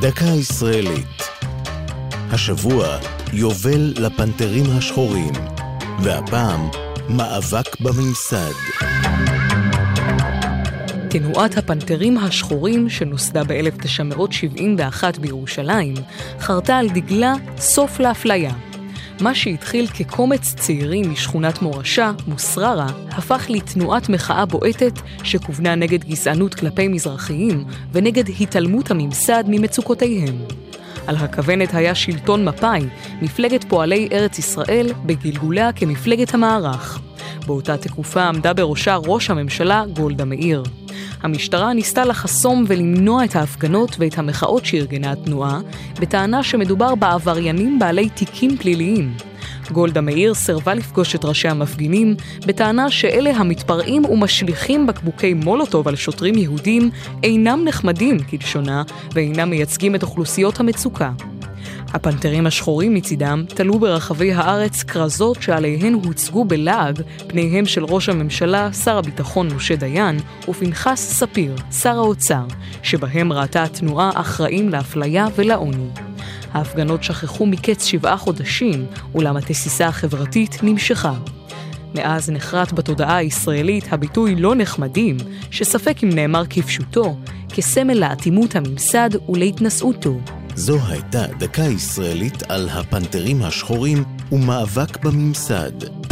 דקה ישראלית. השבוע יובל לפנתרים השחורים, והפעם מאבק בממסד. תנועת הפנתרים השחורים, שנוסדה ב-1971 בירושלים, חרתה על דגלה סוף לאפליה. מה שהתחיל כקומץ צעירים משכונת מורשה, מוסררה, הפך לתנועת מחאה בועטת שכוונה נגד גזענות כלפי מזרחיים ונגד התעלמות הממסד ממצוקותיהם. על הכוונת היה שלטון מפא"י, מפלגת פועלי ארץ ישראל, בגלגוליה כמפלגת המערך. באותה תקופה עמדה בראשה ראש הממשלה גולדה מאיר. המשטרה ניסתה לחסום ולמנוע את ההפגנות ואת המחאות שארגנה התנועה, בטענה שמדובר בעבריינים בעלי תיקים פליליים. גולדה מאיר סירבה לפגוש את ראשי המפגינים, בטענה שאלה המתפרעים ומשליכים בקבוקי מולוטוב על שוטרים יהודים אינם נחמדים, כלשונה, ואינם מייצגים את אוכלוסיות המצוקה. הפנתרים השחורים מצידם תלו ברחבי הארץ כרזות שעליהן הוצגו בלעג פניהם של ראש הממשלה, שר הביטחון משה דיין, ופנחס ספיר, שר האוצר, שבהם ראתה התנועה אחראים לאפליה ולעוני. ההפגנות שכחו מקץ שבעה חודשים, אולם התסיסה החברתית נמשכה. מאז נחרט בתודעה הישראלית הביטוי לא נחמדים, שספק אם נאמר כפשוטו, כסמל לאטימות הממסד ולהתנשאותו. זו הייתה דקה ישראלית על הפנתרים השחורים ומאבק בממסד.